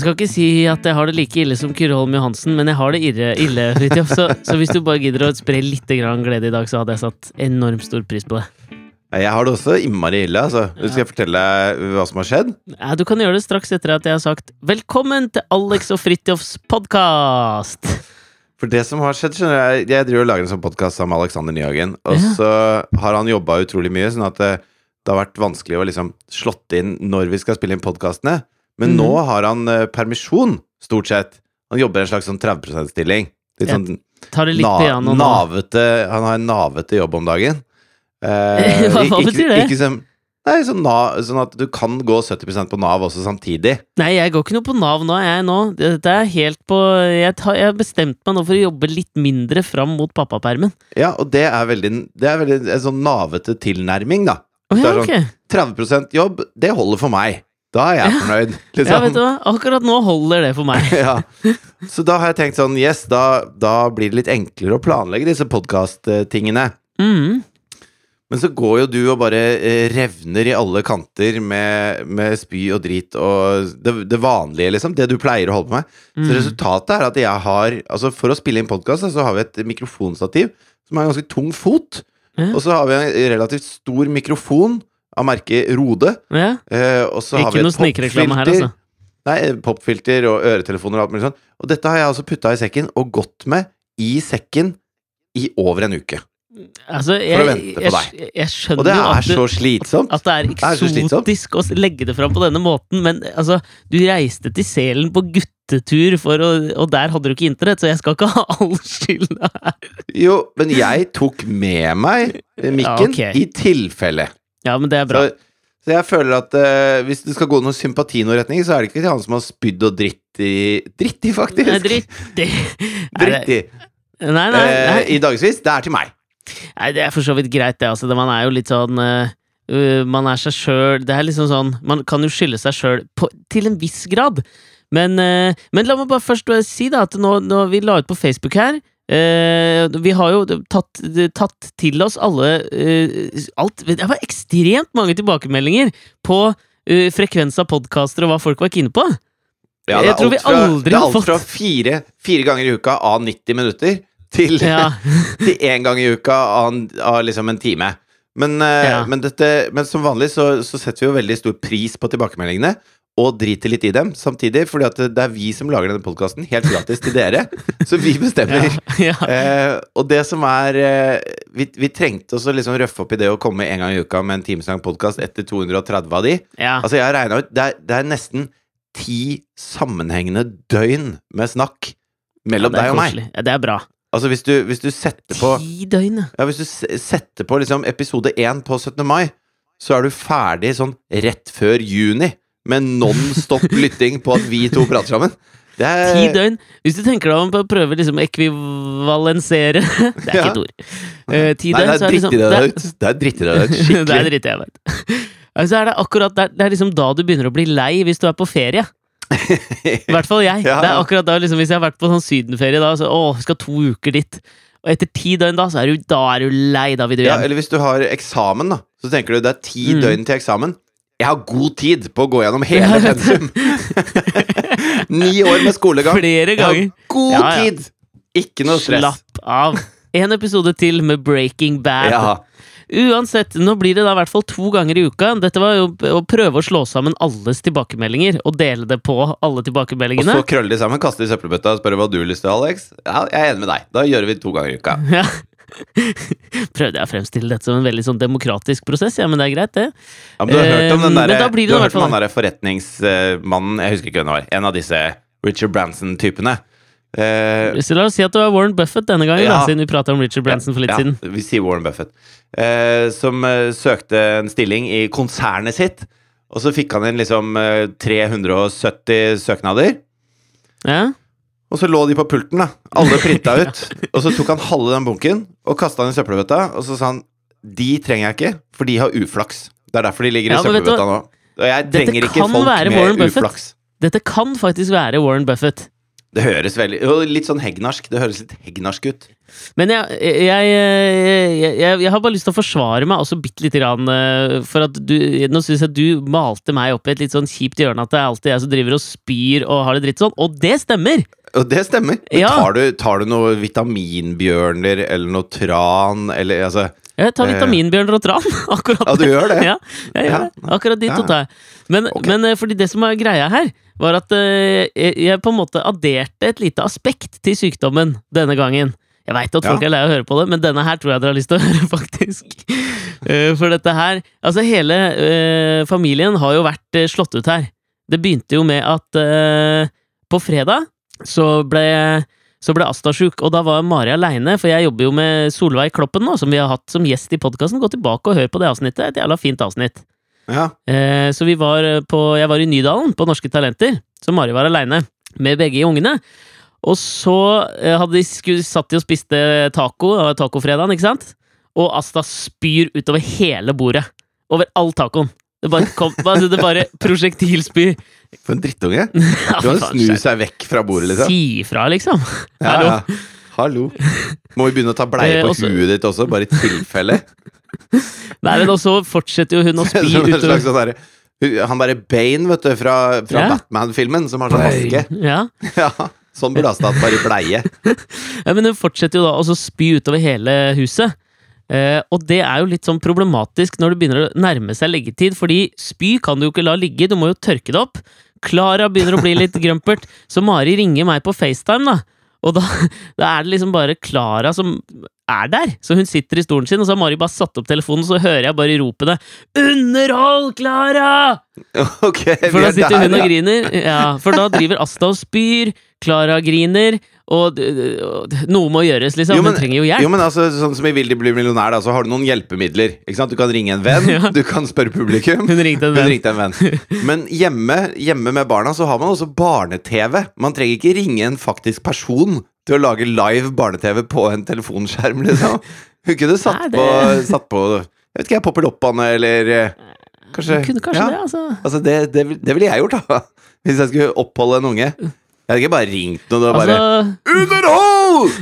Jeg skal ikke si at jeg har det like ille som Kyrre Holm Johansen, men jeg har det ille, ille Fridtjof. Så, så hvis du bare gidder å spre litt grann glede i dag, så hadde jeg satt enormt stor pris på det. Jeg har det også innmari ille. altså. Skal jeg fortelle deg hva som har skjedd? Ja, du kan gjøre det straks etter at jeg har sagt 'Velkommen til Alex og Fridtjofs podkast'. For det som har skjedd, skjønner Jeg Jeg driver og lager en sånn podkast sammen med Alexander Nyhagen. Og Ja. så har han jobba utrolig mye, sånn at det, det har vært vanskelig å liksom slått inn når vi skal spille inn podkastene. Men mm. nå har han uh, permisjon, stort sett. Han jobber en slags sånn 30 %-stilling. Litt sånn Tar det litt na piano nå. navete Han har en navete jobb om dagen. Eh, Hva- hva ikke- betyr det? Ikke som, nei, sånn, sånn at du kan gå 70% på Nav også samtidig. Nei, jeg går ikke noe på Nav nå, jeg nå. Dette er helt på Jeg, har bestemt meg nå for å jobbe litt mindre fram mot pappapermen. Ja, og det er veldig, det er veldig en sånn navete tilnærming, da. Oh, ja, okay. sånn, 30 jobb, det holder for meg. Da er jeg fornøyd. Ja, Liksom. vet du hva? Akkurat nå holder det for meg. Ja. Så da har jeg tenkt sånn Yes, da, da blir det litt enklere å planlegge disse podkast-tingene. Mm. Men så går jo du og bare eh, revner i alle kanter med, med spy og drit og det, det vanlige, liksom. Det du pleier å holde på med. Så Mm. resultatet er at jeg har Altså For å spille inn podkast, så har vi et mikrofonstativ som har en ganske tung fot. Mm. Og så har vi en relativt stor mikrofon av merket Rode. Ja. Eh, og så har vi et snikreklame her, popfilter. altså. Nei, popfilter og øretelefoner og alt mulig sånt. Og dette har jeg altså putta i sekken, og gått med i sekken i over en uke. altså jeg, For å vente på deg. jeg, jeg Og det er du, så slitsomt. at det er eksotisk det er å legge det fram på denne måten, men altså, du reiste til Selen på guttetur, for å, og der hadde du ikke internett, så jeg skal ikke ha all skylda her. Jo, men jeg tok med meg mikken Ja, okay. i tilfelle. Ja, men det er bra. Så, så jeg føler at uh, hvis det skal gå noe sympati i noen retning, så er det ikke til han som har spydd og dritt i Dritt i, faktisk! Nei, dritt i. Dritt i. Nei, nei, nei. Uh, I dagevis. Det er til meg. nei, det er for så vidt greit, det. Altså, det man er jo litt sånn øh, øh, Man er seg sjøl Det er liksom sånn Man kan jo skylde seg sjøl til en viss grad. Men, men la meg bare først si da at nå, nå vi la ut på Facebook her øh, Vi har jo tatt, tatt til oss alle øh, alt, Det var ekstremt mange tilbakemeldinger på øh, frekvens av podkaster og hva folk var kine på. Ja, det er tror vi alt fra, Det er alt fra fire, fire ganger i uka av 90 minutter til, Ja. til én gang i uka av, av liksom en time. Men, eh, Ja. men, dette, men som vanlig så, så setter vi jo veldig stor pris på tilbakemeldingene. Og driter litt i dem samtidig, fordi det er vi som lager denne podkasten helt gratis til dere. Så vi bestemmer. ja. Eh, og det som er eh, vi, vi trengte også liksom røffe opp i det å komme en gang i uka med en timeslang podkast etter 230 av de. ja. Altså, jeg har ut det er, det er nesten ti sammenhengende døgn med snakk mellom Ja, deg og meg. Ja, det er bra. Altså, hvis du, hvis du setter på Ti døgn, ja. Ja, hvis du setter på liksom episode 1 på 17. mai, så er du ferdig sånn rett før juni med non stop lytting på at vi to prater sammen. Det er Ti døgn. Hvis du tenker deg om på å prøve liksom ekvivalensere Det er ikke et ord. Uh, ti Nei, døgn, det så er er liksom- dritt i det det- ut. Det er dritt i det ut. Det er Skikkelig. dritt, jeg vet. Altså er det akkurat der, det er liksom da du begynner å bli lei hvis du er på ferie. I hvert fall jeg. Ja. Det er akkurat da liksom, Hvis jeg har vært på sånn sydenferie, da så, å, skal to uker dit. Og etter ti døgn da, så er du, da er du lei. Da vil du Ja, eller hvis du har eksamen, da, så tenker du det er ti Mm. døgn til eksamen. Jeg har god tid på å gå gjennom hele pensum. Ni år med skolegang. Flere Jeg har ganger. god Ja, ja. tid! Ikke noe stress. Slapp av. En episode til med Breaking Bad. Ja. Uansett, nå blir det da i hvert fall to ganger i uka. Dette var jo å prøve å slå sammen alles tilbakemeldinger og dele det på alle tilbakemeldingene. Og så krølle de sammen, kaste i søppelbøtta og spørre hva du har lyst til, Alex. Ja, jeg er enig med deg. Da gjør vi det to ganger i uka. Ja. Prøvde jeg å fremstille dette som en veldig sånn demokratisk prosess, ja, men det er greit, det. Ja, men du har hørt om Eh, den men derre der, der, derre forretningsmannen Jeg husker ikke hvem det var. En av disse Richard Branson-typene. Hvis Så la oss si at det var Warren Buffett denne gangen, Ja. da, siden vi prata om Richard Branson for litt ja, siden. Vi sier Warren Buffett. Uh, som uh, søkte en stilling i konsernet sitt. Og så fikk han inn liksom eh, 370 søknader. Ja? Og så lå de på pulten, da. Alle printa ut. Og så tok han halve den bunken og kasta den i søppelbøtta. Og så sa han de trenger jeg ikke, for de har uflaks. Det er derfor de ligger i Ja, søppelbøtta nå. Og jeg trenger ikke folk med uflaks. Dette kan faktisk være Warren Buffett. Det høres veldig Litt sånn hegnarsk. Det høres litt hegnarsk ut. Men jeg, jeg, jeg, jeg, har bare lyst til å forsvare meg også bitte lite grann. eh, For at du Nå syns jeg du malte meg opp i et litt sånn kjipt hjørne at det er alltid jeg som driver og spyr og har det dritt sånn. Og det stemmer! Og det stemmer. Ja. tar, du, tar du noe vitaminbjørner eller noe tran eller altså Jeg tar Eh. vitaminbjørner og tran. Akkurat Ja, du gjør det? Ja, jeg gjør Ja. det. Akkurat de to tar jeg. Men, okay. men eh, fordi det som er greia her, var at jeg jeg på en måte adderte et lite aspekt til sykdommen denne gangen. Jeg veit at folk Ja. er lei av å høre på det, men denne her tror jeg dere har lyst til å høre, faktisk. Eh, For dette her Altså, hele uh, familien har jo vært eh, slått ut her. Det begynte jo med at på fredag så ble så ble Asta sjuk, og da var Mari aleine, for jeg jobber jo med Solveig Kloppen nå, som vi har hatt som gjest i podkasten. Gå tilbake og hør på det avsnittet, et jævla fint avsnitt. Ja. Eh, så vi var på Jeg var i Nydalen, på Norske Talenter, så Mari var aleine med begge ungene. Og så eh, hadde de satt de og spiste taco, tacofredagen, ikke sant? Og Asta spyr utover hele bordet. Over all tacoen. Det bare kom altså Det bare prosjektilspyr. For en drittunge. Du kan snu seg vekk fra bordet, liksom. Si ifra, liksom. Ja, Hallo. ja. Hallo. Må vi begynne å ta bleie Eh, på huet ditt også, bare i tilfelle? Nei, men også fortsetter jo hun å spy utover sånn Han derre Bane, vet du, fra, fra Ja. Batman-filmen, som har sånn maske. Ja. Ja, sånn burde Asta hatt, bare i bleie. Ja, men hun fortsetter jo da å spy utover hele huset. Eh, og det er jo litt sånn problematisk når det begynner å nærme seg leggetid, fordi spy kan du jo ikke la ligge, du må jo tørke det opp. Klara begynner å bli litt grumpert, så Mari ringer meg på FaceTime, da. Og da, da er det liksom bare Klara som er der. Så hun sitter i stolen sin, og så har Mari bare satt opp telefonen, så hører jeg bare ropene 'Underhold, Klara!' Okay, For da er sitter der, hun og ja. griner. Ja, for da driver Asta og spyr, Klara griner, og og noe må gjøres, liksom. Jo, men- hun trenger jo hjelp. Jo, men altså, sånn som i Vil de bli millionær, da, så har du noen hjelpemidler. Ikke sant? Du kan ringe en venn, Ja. du kan spørre publikum. Hun ringte en venn. ringte en venn. Men hjemme, hjemme med barna så har man også barne-TV. Man trenger ikke ringe en faktisk person til å lage live barne-TV på en telefonskjerm, liksom. Hun kunne satt, Nei, det- på, satt på Jeg vet ikke, jeg, popper loppene, eller eh, Kanskje, kanskje ja. det, altså. Altså, det, det, det ville jeg gjort, da. Hvis jeg skulle oppholde en unge. Jeg hadde ikke bare ringt noen og bare altså Underhold!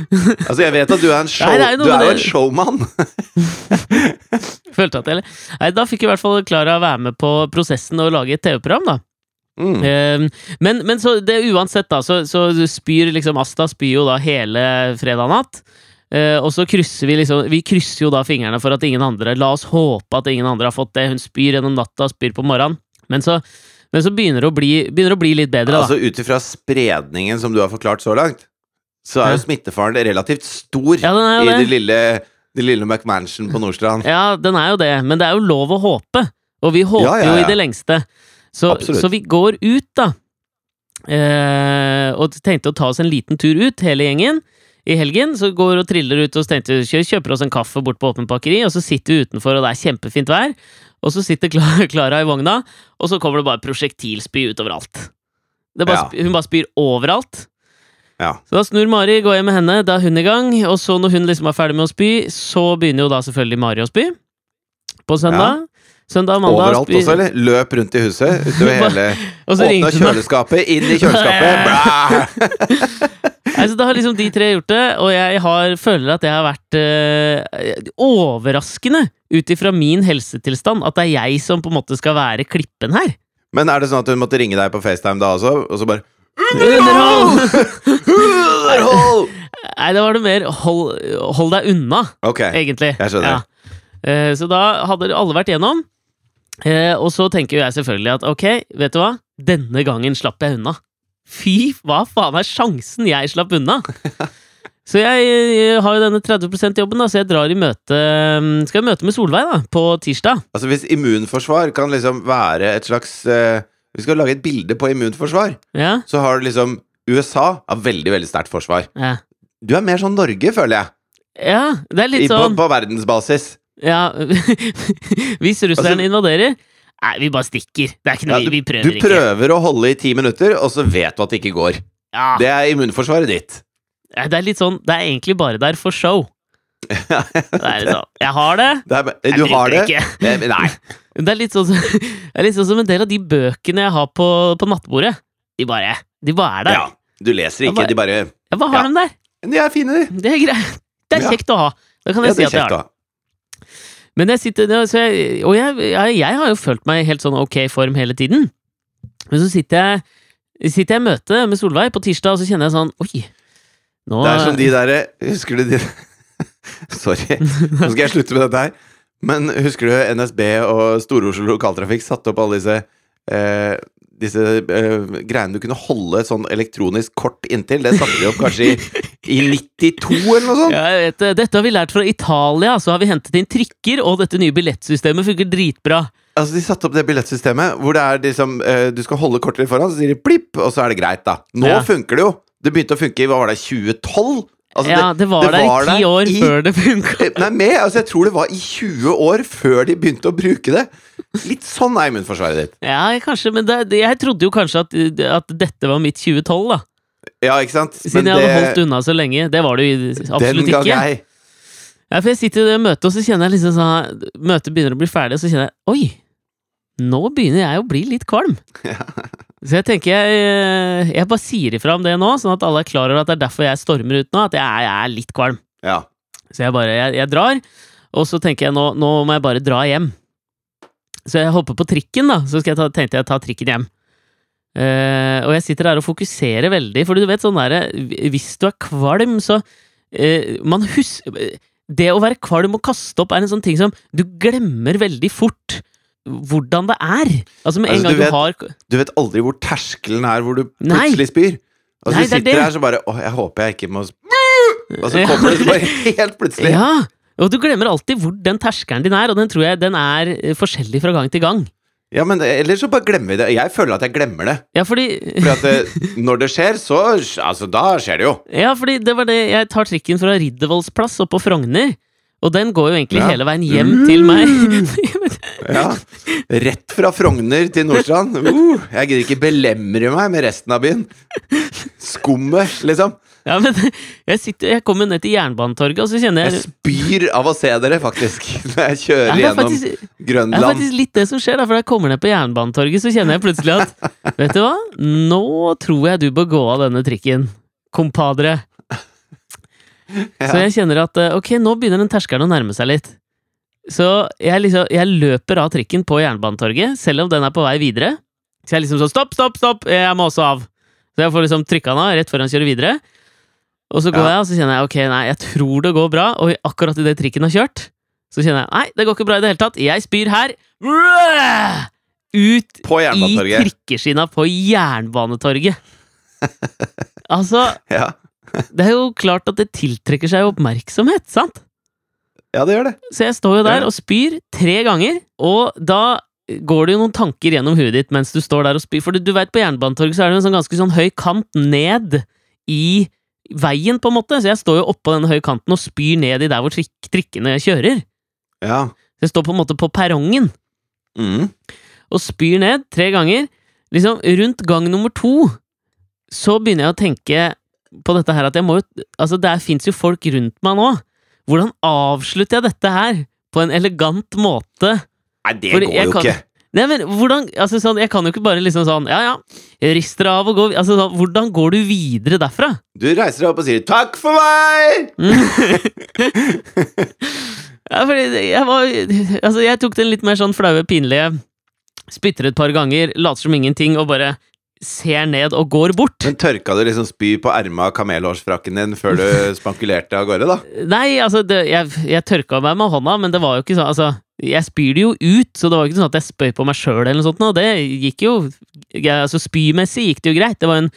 Altså, jeg vet at du er en, show, Nei, er jo du er jo en showman. følte at jeg Nei, da fikk i hvert fall Klara være med på prosessen og lage et TV-program, da. Mm. Eh, men, men så det uansett, da, så, så spyr liksom Asta spyr jo da hele fredag natt. Eh, og så krysser vi liksom Vi krysser jo da fingrene for at ingen andre La oss håpe at ingen andre har fått det. Hun spyr gjennom natta, spyr på morgenen. Men så, men så begynner, det å bli, det å bli litt bedre, da. Altså Ut ifra spredningen som du har forklart så langt, så er jo smittefaren relativt stor Ja, den i det. det lille, det lille McMansion på Nordstrand. Ja, den er jo det, men det er jo lov å håpe. Og vi håper Ja, ja, jo i det lengste. Så, så vi går ut, da. Eh, og tenkte å ta oss en liten tur ut, hele gjengen. I helgen så går og triller ut og tenkte kjøper oss en kaffe bort på åpent bakeri, og så sitter vi utenfor, og det er kjempefint vær. Og så sitter Klara i vogna, og så kommer det bare prosjektilspy utover alt. Det bare, Ja. Hun bare spyr overalt. Ja. Så da snur Mari, går hjem med henne, da er hun i gang, og så når hun liksom er ferdig med å spy, så begynner jo da selvfølgelig Mari å spy. På søndag. Søndag, mandag Overalt spyr. også, eller? Løp rundt i huset. Utover hele Åpna kjøleskapet, inn i kjøleskapet. Blæ! Altså, da har liksom de tre gjort det, og jeg har, føler at jeg har vært uh, overraskende ut ifra min helsetilstand at det er jeg som på en måte skal være klippen her. Men er det sånn at hun måtte ringe deg på FaceTime da også, og så bare Underhold! Underhold! Nei, det var det mer hold, hold deg unna, Ok. egentlig. Jeg skjønner. Ja. Uh, så da hadde alle vært gjennom. Uh, og så tenker jo jeg selvfølgelig at ok, vet du hva? Denne gangen slapp jeg unna. Fy, hva faen er sjansen jeg slapp unna? Så jeg, jeg har jo denne 30 %-jobben, da, så jeg drar i møte mm, Skal i møte med Solveig da, på tirsdag. Altså Hvis immunforsvar kan liksom være et slags uh, Vi skal lage et bilde på immunforsvar. Ja, Så har du liksom USA har veldig veldig sterkt forsvar. ja. Du er mer sånn Norge, føler jeg. ja det er I, litt på, sånn på verdensbasis. ja, Hvis russerne Altså- invaderer Nei, vi bare stikker. Det er ikke noe Ja, vi, vi Du prøver ikke. prøver å holde i ti minutter, og så vet du at det ikke går. Ja, Det er immunforsvaret ditt. Det er litt sånn Det er egentlig bare der for show. Det er litt sånn Jeg har det. Det er, Jeg du har det. det ikke. Men- men Nei. Det er litt sånn, det er litt sånn som en del av de bøkene jeg har på, på nattbordet. De bare, de bare er der. Ja. Du leser ikke, bare- de bare hva har Ja. de der? De er fine, de. Det er greit. Det er kjekt å ha. Da kan jeg si det at jeg har det. Men jeg sitter, det- så jeg, og jeg, jeg, har jo følt meg i helt sånn ok form hele tiden. Men så sitter jeg, sitter jeg i møte med Solveig på tirsdag, og så kjenner jeg sånn Oi! Nå, Det er som de derre Husker du de Sorry, nå skal jeg slutte med dette her. Men husker du NSB og Stor-Oslo Lokaltrafikk satte opp alle disse eh, disse eh, greiene du kunne holde sånn elektronisk kort inntil? Det satte de opp kanskje i, i 92 eller noe sånt? Ja, vet, dette har vi lært fra Italia. Så har vi hentet inn trikker, og dette nye billettsystemet funker dritbra. Altså De satte opp det billettsystemet hvor det er liksom eh, du skal holde kortet litt foran, så sier de plipp, og så er det greit, da. Nå Ja. funker det jo! Det begynte å funke i hva var det, 2012? Altså, ja, det var der i ti år i- før det funka. Eh, Nei, med, altså jeg tror det var i 20 år før de begynte å bruke det. Litt sånn er immunforsvaret ditt. Ja, kanskje, men det, det, jeg trodde jo kanskje at, at dette var mitt 2012, da. Ja, ikke sant? Siden jeg hadde holdt unna så lenge. Det var det jo den absolutt gang ikke. Jeg. Ja, for jeg sitter i det møtet, og så kjenner jeg liksom sånn Møtet begynner å bli ferdig, og så kjenner jeg Oi! Nå begynner jeg å bli litt kvalm. Så jeg tenker jeg, eh, jeg bare sier ifra om det nå, sånn at alle er klar over at det er derfor jeg stormer ut nå, at jeg er, jeg er litt kvalm. Ja. Så jeg bare jeg, jeg drar, og så tenker jeg nå, nå må jeg bare dra hjem. Så jeg hopper på trikken, da. Så jeg ta, tenkte jeg ta trikken hjem. Eh, og jeg sitter der og fokuserer veldig, for du vet sånn derre Hvis du er kvalm, så uh, Man husker Det å være kvalm og kaste opp er en sånn ting som du glemmer veldig fort hvordan det er. Altså med en Altså, gang du du, vet- har Du vet aldri hvor terskelen er hvor du Nei. plutselig spyr. Og så Nei, er sitter det. det. her så bare Å, jeg håper jeg ikke må sp-» Og så kommer det så bare helt plutselig. Ja! Og du glemmer alltid hvor den terskelen din er, og den tror jeg den er eh, forskjellig fra gang til gang. Ja, men ellers så bare glemmer vi det. Jeg føler at jeg glemmer det. Ja, fordi Fordi at det, når det skjer, så Altså, da skjer det jo. Ja, fordi det var det Jeg tar trikken fra Riddervolls plass opp på Frogner, og den går jo egentlig Ja. hele veien hjem til meg. Ja. Rett fra Frogner til Nordstrand. Uh, jeg gidder ikke belemre meg med resten av byen. Skummet, liksom. Ja, men jeg, sitter, jeg kommer ned til Jernbanetorget, og så kjenner Jeg jeg spyr av å se dere, faktisk, når jeg kjører ja, gjennom faktisk, det er faktisk litt det som skjer, da, for da jeg kommer ned på Jernbanetorget, så kjenner jeg plutselig at Vet du hva? Nå tror jeg du bør gå av denne trikken, kompadre. Så jeg kjenner at eh, ok, nå begynner den terskelen å nærme seg litt. Så jeg, liksom, jeg løper av trikken på Jernbanetorget, selv om den er på vei videre. Så jeg liksom sånn stopp, stopp, stopp, jeg må også av. Så jeg får liksom trykka den av rett før han kjører videre. Og så går Ja. jeg, og så kjenner jeg ok, nei, jeg tror det går bra, og akkurat idet trikken har kjørt, så kjenner jeg nei, det går ikke bra i det hele tatt, jeg spyr her. Ut På i trikkeskina trikkeskinna på Jernbanetorget. altså, Ja. det er jo klart at det tiltrekker seg oppmerksomhet, sant? ja, det gjør det. Så jeg står jo der og spyr tre ganger, og da går det jo noen tanker gjennom huet ditt mens du står der og spyr. For du, du vet, på Jernbanetorget så er det en sånn ganske sånn høy kant ned i veien, på en måte. Så jeg står jo oppå denne høye kanten og spyr ned i der hvor trik trikkene kjører. Ja. Så jeg står på en måte på perrongen Mm. og spyr ned tre ganger. Liksom, rundt gang nummer to så begynner jeg å tenke på dette her at jeg må jo Altså, der fins jo folk rundt meg nå. Hvordan avslutter jeg dette her på en elegant måte? Nei, det Fordi går jo kan- ikke. Nei, men hvordan Altså, sånn, jeg kan jo ikke bare liksom sånn Ja, ja, rister av og går Altså, sånn, hvordan går du videre derfra? Du reiser deg opp og sier 'takk for meg'! Ja, fordi jeg var Altså, jeg tok den litt mer sånn flaue, pinlige Spytter et par ganger, later som ingenting og bare ser ned og går bort. Men tørka du liksom spy på ermet av kamelhårsfrakken din før du spankulerte av gårde, da? Nei, altså, det, jeg, jeg tørka meg med hånda, men det var jo ikke sånn Altså, jeg spyr det jo ut, så det var jo ikke sånn at jeg spøy på meg sjøl eller noe sånt, og det gikk jo Altså, spymessig gikk det jo greit. Det var en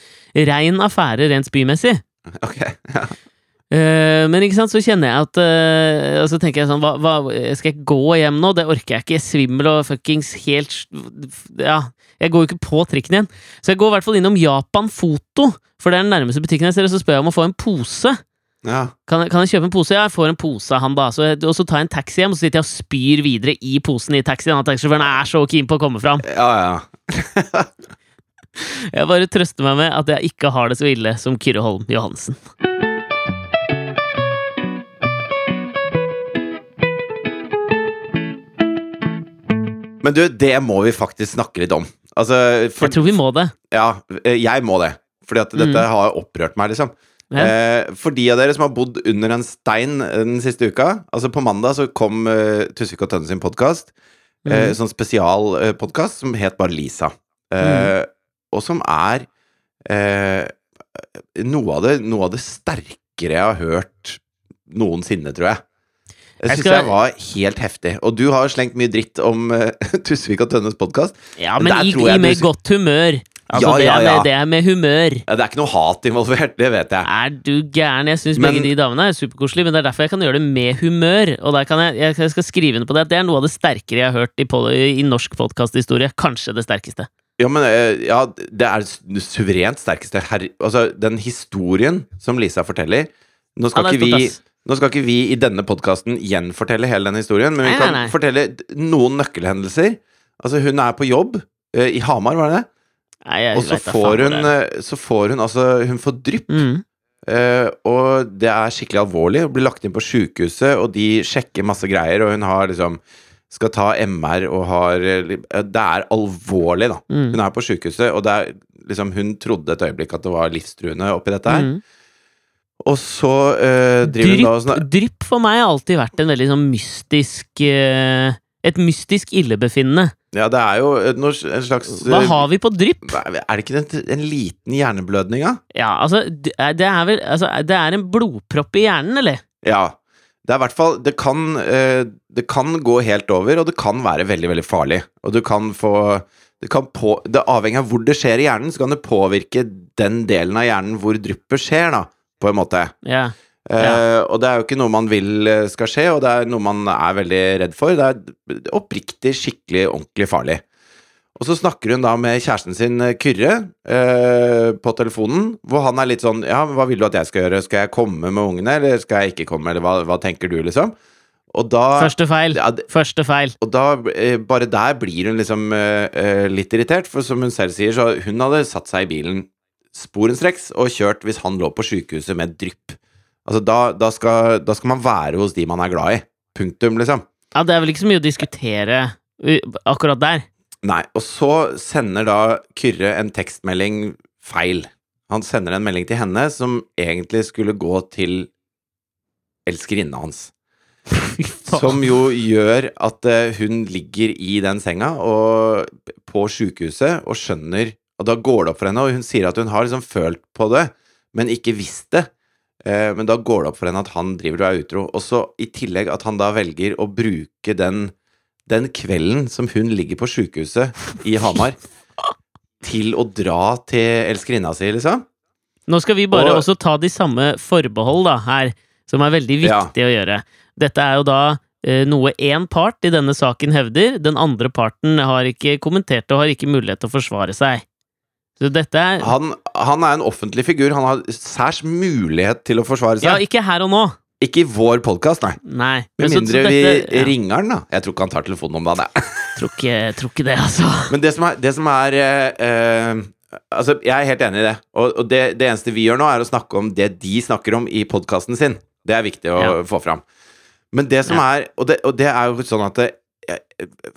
rein affære rent spymessig. Ok, ja. Eh, men ikke sant, så kjenner jeg at eh, Og så tenker jeg sånn hva, hva, Skal jeg gå hjem nå? Det orker jeg ikke. Jeg er Svimmel og fuckings helt Ja. Jeg går jo ikke på trikken igjen. Så jeg går i hvert fall innom Japan Foto, for det er den nærmeste butikken jeg ser, og så spør jeg om å få en pose. ja. Kan, kan jeg kjøpe en pose? Ja, jeg får en pose av han, da. Så og så tar jeg en taxi hjem, og så sitter jeg og spyr videre i posen i taxien. Han taxisjåføren er så keen på å komme fram. Ja, ja. Jeg bare trøster meg med at jeg ikke har det så ille som Kyrre Holm Johansen. Men du, det må vi faktisk snakke litt om. Altså, for, Jeg tror vi må det. Ja, eh, jeg må det. Fordi at dette har opprørt meg, liksom. Mm. Ja. Eh, for de av dere som har bodd under en stein den siste uka Altså På mandag så kom uh, Tusvik og Tønne sin podkast. Eh, Mhm. sånn spesialpodkast som het bare Lisa. Eh, Og som er eh, noe, av det, noe av det sterkere jeg har hørt noensinne, tror jeg. Det Jeg syns jeg var helt heftig. Og du har slengt mye dritt om uh, Tusvik og Tønnes podkast. Ja, Men i, i med du- godt humør. Altså, Ja, det, ja, er med, det er med humør. Ja, det er ikke noe hat involvert, det vet jeg. Er du gæren? Jeg syns begge de damene er superkoselige, men det er derfor jeg kan gjøre det med humør. Og der kan jeg, jeg skal skrive ned på det at det er noe av det sterkere jeg har hørt i, i norsk podkasthistorie. Kanskje det sterkeste. Ja, men eh, ja, det er det suverent sterkeste her Altså, den historien som Lisa forteller Nå skal, Ja, ikke vi, ass. Nå skal ikke vi i denne podkasten gjenfortelle hele den historien, men vi Nei, kan nei, fortelle noen nøkkelhendelser. Altså, hun er på jobb uh, i Hamar, var det det? Nei, Og så får hun eh, Så får hun altså Hun får drypp. mm. Uh, og det er skikkelig alvorlig. Hun blir lagt inn på sjukehuset, og de sjekker masse greier, og hun har liksom skal ta MR og har Det er alvorlig, da. Mm. Hun er på sjukehuset, og det er liksom Hun trodde et øyeblikk at det var livstruende oppi dette her. Mm. Og så eh, driver hun da og Drypp, sånn drypp for meg har alltid vært en veldig sånn mystisk eh, Et mystisk illebefinnende. Ja, det er jo en slags Hva eh, har vi på drypp? Er det ikke en, en liten hjerneblødning, da? Ja, altså, det er vel altså, Det er en blodpropp i hjernen, eller? Ja. Det er i hvert fall Det kan, det kan gå helt over, og det kan være veldig, veldig farlig. Og du kan få det, kan på, det Avhengig av hvor det skjer i hjernen, så kan det påvirke den delen av hjernen hvor dryppet skjer, da, på en måte. Ja. Eh, og det er jo ikke noe man vil eh, skal skje, og det er noe man er veldig redd for. Det er oppriktig, skikkelig, ordentlig farlig. Og så snakker hun da med kjæresten sin eh, Kyrre uh, på telefonen, hvor han er litt sånn Ja, hva vil du at jeg skal gjøre? Skal jeg komme med ungene, eller skal jeg ikke komme, eller hva, hva tenker du, liksom? Og da Første feil. ja, Første feil. og da, eh, bare der blir hun liksom eh, litt irritert, for som hun selv sier, så hun hadde satt seg i bilen sporenstreks og kjørt hvis han lå på sykehuset med drypp. Altså, da, da, skal, da skal man være hos de man er glad i. Punktum, liksom. Ja, det er vel ikke så mye å diskutere akkurat der. Nei. Og så sender da Kyrre en tekstmelding feil. Han sender en melding til henne som egentlig skulle gå til elskerinna hans. Som jo gjør at hun ligger i den senga og, på sjukehuset og skjønner Og da går det opp for henne, og hun sier at hun har liksom følt på det, men ikke visst det. Eh, men da går det opp for henne at han driver og er utro. Og så i tillegg at han da velger å bruke den, den kvelden som hun ligger på sjukehuset i Hamar, til å dra til elskerinna si, liksom. Nå skal vi bare Og- også ta de samme forbehold da, her, som er veldig Ja. viktig å gjøre. Dette er jo da eh, noe én part i denne saken hevder, den andre parten har ikke kommentert og har ikke mulighet til å forsvare seg. Er Han, han er en offentlig figur. Han har særs mulighet til å forsvare seg. Ja, ikke her og nå. Ikke i vår podkast, nei. Nei. Med mindre vi dette- ja, ringer han, da. Jeg tror ikke han tar telefonen om det. jeg. Tror ikke, tror ikke det, altså. Men det som er, det som er eh, eh, Altså, jeg er helt enig i det. Og, og det, det eneste vi gjør nå, er å snakke om det de snakker om i podkasten sin. Det er viktig å Ja. få fram. Men det som Ja. er og det, og det er jo sånn at eh,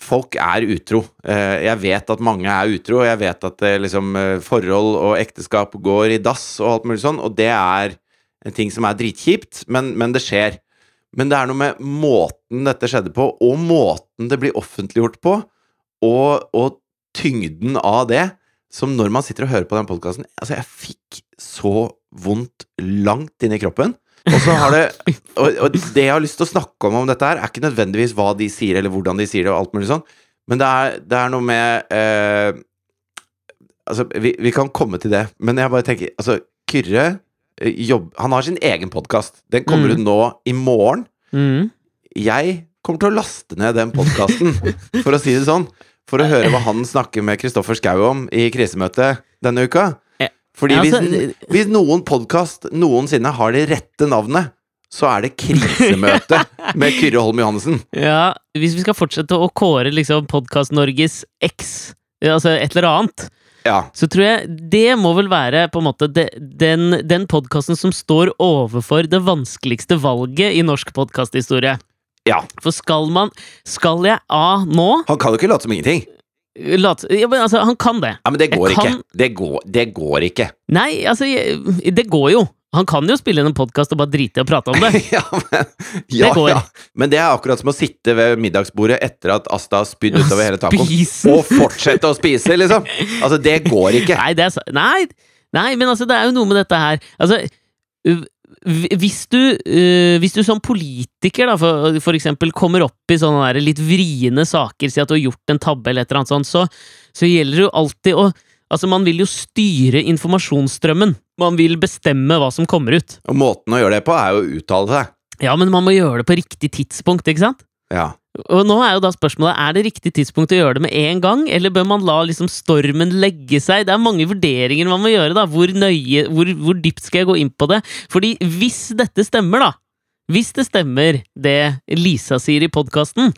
folk er utro. Eh, Jeg vet at mange er utro, jeg vet at eh, liksom, eh, forhold og ekteskap går i dass og alt mulig sånn, og det er en ting som er dritkjipt, men, men det skjer. Men det er noe med måten dette skjedde på, og måten det blir offentliggjort på, og, og tyngden av det, som når man sitter og hører på den podkasten Altså, jeg fikk så vondt langt inn i kroppen. Og så har det og, og det jeg har lyst til å snakke om om dette her, er ikke nødvendigvis hva de sier, eller hvordan de sier det, og alt mulig sånn, men det er, det er noe med eh, Altså, vi, vi kan komme til det, men jeg bare tenker Altså, Kyrre eh, jobb, Han har sin egen podkast. Den kommer Mm. ut nå i morgen. Mm. Jeg kommer til å laste ned den podkasten, for å si det sånn. For å høre hva han snakker med Kristoffer Schou om i krisemøtet denne uka. Fordi hvis, altså, hvis noen podkast noensinne har det rette navnet, så er det Krisemøte med Kyrre Holm Johannessen. Ja, hvis vi skal fortsette å kåre liksom Podkast-Norges X, altså et eller annet, Ja. så tror jeg det må vel være på en måte den, den podkasten som står overfor det vanskeligste valget i norsk podkasthistorie. ja. For skal man Skal jeg A nå? Han kan jo ikke late som ingenting. Lat, ja, men altså, han kan det. Ja, Men det Jeg går kan- ikke. Det går, det går ikke. Nei, altså, jeg, det går jo. Han kan jo spille inn en podkast og bare drite i å prate om det. ja, men, ja, går. ja. men det er akkurat som å sitte ved middagsbordet etter at Asta har spydd utover hele tacoen, og fortsette å spise, liksom. Altså, det går ikke. Nei, det er, nei, nei, men altså, det er jo noe med dette her Altså, hvis du, uh, hvis du som politiker, da, for, for eksempel, kommer opp i sånne der litt vriene saker, si at du har gjort en tabbe eller et eller annet sånt, så, så gjelder det jo alltid å Altså, man vil jo styre informasjonsstrømmen. Man vil bestemme hva som kommer ut. Og måten å gjøre det på er jo å uttale seg. Ja, men man må gjøre det på riktig tidspunkt, ikke sant? Ja. Og nå er jo da spørsmålet Er det riktig tidspunkt å gjøre det med en gang, eller bør man la liksom stormen legge seg? Det er mange vurderinger man må gjøre. da Hvor nøye, hvor, hvor dypt skal jeg gå inn på det? Fordi hvis dette stemmer, da Hvis det stemmer det Lisa sier i podkasten,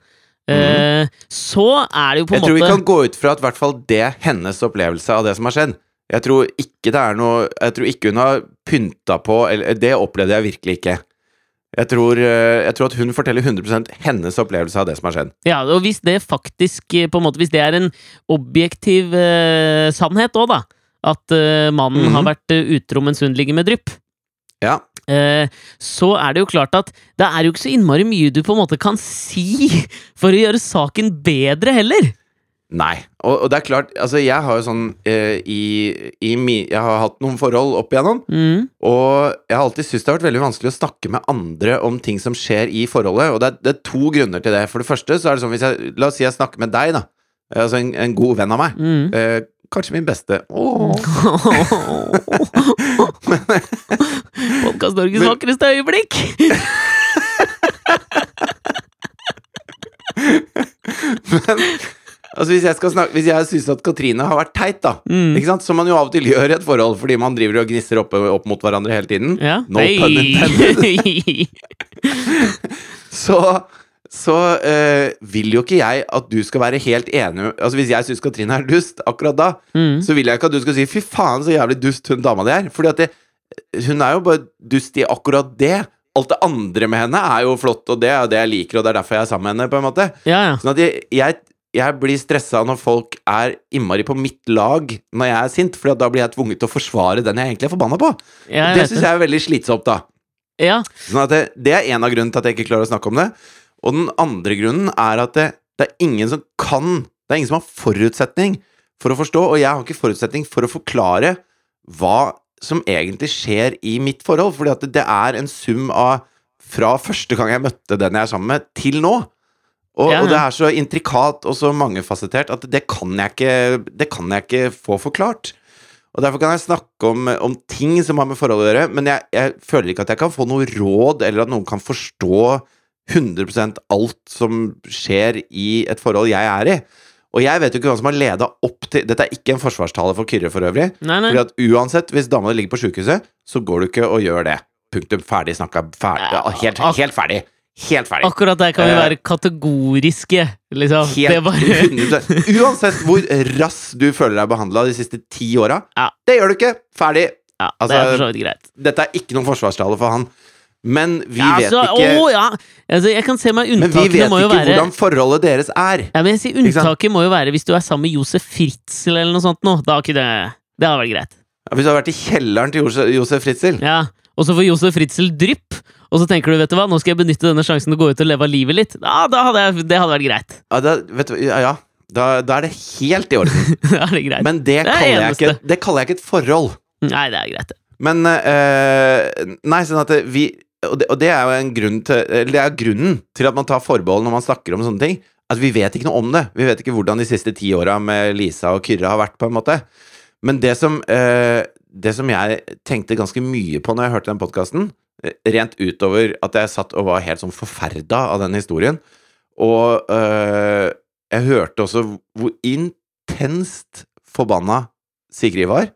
eh, så er det jo på en måte Jeg tror vi kan gå ut fra at i hvert fall det er hennes opplevelse av det som har skjedd. Jeg tror ikke det er noe Jeg tror ikke hun har pynta på eller, Det opplevde jeg virkelig ikke. Jeg tror, eh, jeg tror at hun forteller 100% hennes opplevelse av det som har skjedd. Ja, og hvis det faktisk eh, på en måte Hvis det er en objektiv eh, sannhet òg, da, at eh, mannen Mhm. har vært eh, utro mens hun ligger med drypp, Ja. eh, så er det jo klart at det er jo ikke så innmari mye du på en måte kan si for å gjøre saken bedre heller. Nei. Og, og det er klart, altså jeg har jo sånn eh, i, i mi, Jeg har hatt noen forhold opp igjennom, Mm. og jeg har alltid syntes det har vært veldig vanskelig å snakke med andre om ting som skjer i forholdet, og det er, det er to grunner til det. For det første så er det sånn hvis jeg La oss si jeg snakker med deg, da. Eh, Altså en, en god venn av meg. Mm. Eh, kanskje min beste. Åh. Podkast Norges vakreste øyeblikk! Men altså hvis jeg skal snakke Hvis jeg syns at Katrine har vært teit, da Mm. Ikke sant? Som man jo av og til gjør i et forhold fordi man driver og gnisser opp, opp mot hverandre hele tiden. Ja. No pun intended. Så, så øh, vil jo ikke jeg at du skal være helt enig Altså Hvis jeg syns Katrine er dust akkurat da, mm. så vil jeg ikke at du skal si 'fy faen, så jævlig dust hun dama di er'. Fordi at det, hun er jo bare dust i akkurat det. Alt det andre med henne er jo flott, og det er jo det jeg liker, og det er derfor jeg er sammen med henne. på en måte Ja, ja. Sånn at jeg, jeg, jeg blir stressa når folk er innmari på mitt lag når jeg er sint, for da blir jeg tvunget til å forsvare den jeg egentlig er forbanna på. ja det syns jeg er veldig slitsomt, da. Ja. Sånn det, det er en av grunnene til at jeg ikke klarer å snakke om det. Og den andre grunnen er at det, det er ingen som kan Det er ingen som har forutsetning for å forstå, og jeg har ikke forutsetning for å forklare hva som egentlig skjer i mitt forhold, fordi at det er en sum av fra første gang jeg møtte den jeg er sammen med, til nå. Og, Ja, og det er så intrikat og så mangefasettert at det kan jeg ikke, det kan jeg ikke få forklart. Og Derfor kan jeg snakke om, om ting som har med forhold å gjøre, men jeg, jeg føler ikke at jeg kan få noe råd, eller at noen kan forstå 100% alt som skjer i et forhold jeg er i. Og jeg vet jo ikke hva som har leda opp til Dette er ikke en forsvarstale for Kyrre for øvrig. Nei, nei. Fordi at uansett, hvis dama di ligger på sjukehuset, så går du ikke og gjør det. Punktum. Ferdig snakka. Ferdig. Helt, helt ferdig. Helt ferdig. Akkurat der kan vi Eh, være kategoriske, liksom. det Helt bare Uansett hvor rass du føler deg behandla de siste ti åra, Ja. det gjør du ikke. Ferdig. Ja, Altså, det er for så vidt greit. Dette er ikke noen forsvarstale for han. Men vi Ja, vet altså, ikke å, ja. altså, jeg kan se meg unntakene Men vi vet ikke være hvordan forholdet deres er. ja, men jeg sier Unntaket må jo være hvis du er sammen med Josef Fritzel eller noe sånt. Nå. Da har ikke det Det hadde vært greit. Ja, Hvis du har vært i kjelleren til Josef Fritzel Ja, Og så får Josef Fritzel drypp, og så tenker du vet du hva, nå skal jeg benytte denne sjansen til å gå ut og leve av livet litt. Ja, da hadde jeg, det hadde vært greit. ja, da, vet du, ja, ja. Da, da er det helt i orden. da er det greit. Men det, Det er kaller, ikke, det kaller jeg ikke et forhold. Nei, det er greit. Men eh, Nei, sånn at vi og det, og det er jo en grunn til det er grunnen til at man tar forbehold når man snakker om sånne ting. At vi vet ikke noe om det. Vi vet ikke hvordan de siste ti åra med Lisa og Kyrre har vært, på en måte. Men det som, eh, det som jeg tenkte ganske mye på når jeg hørte den podkasten, rent utover at jeg satt og var helt sånn forferda av den historien, og øh, jeg hørte også hvor intenst forbanna Sigrid var.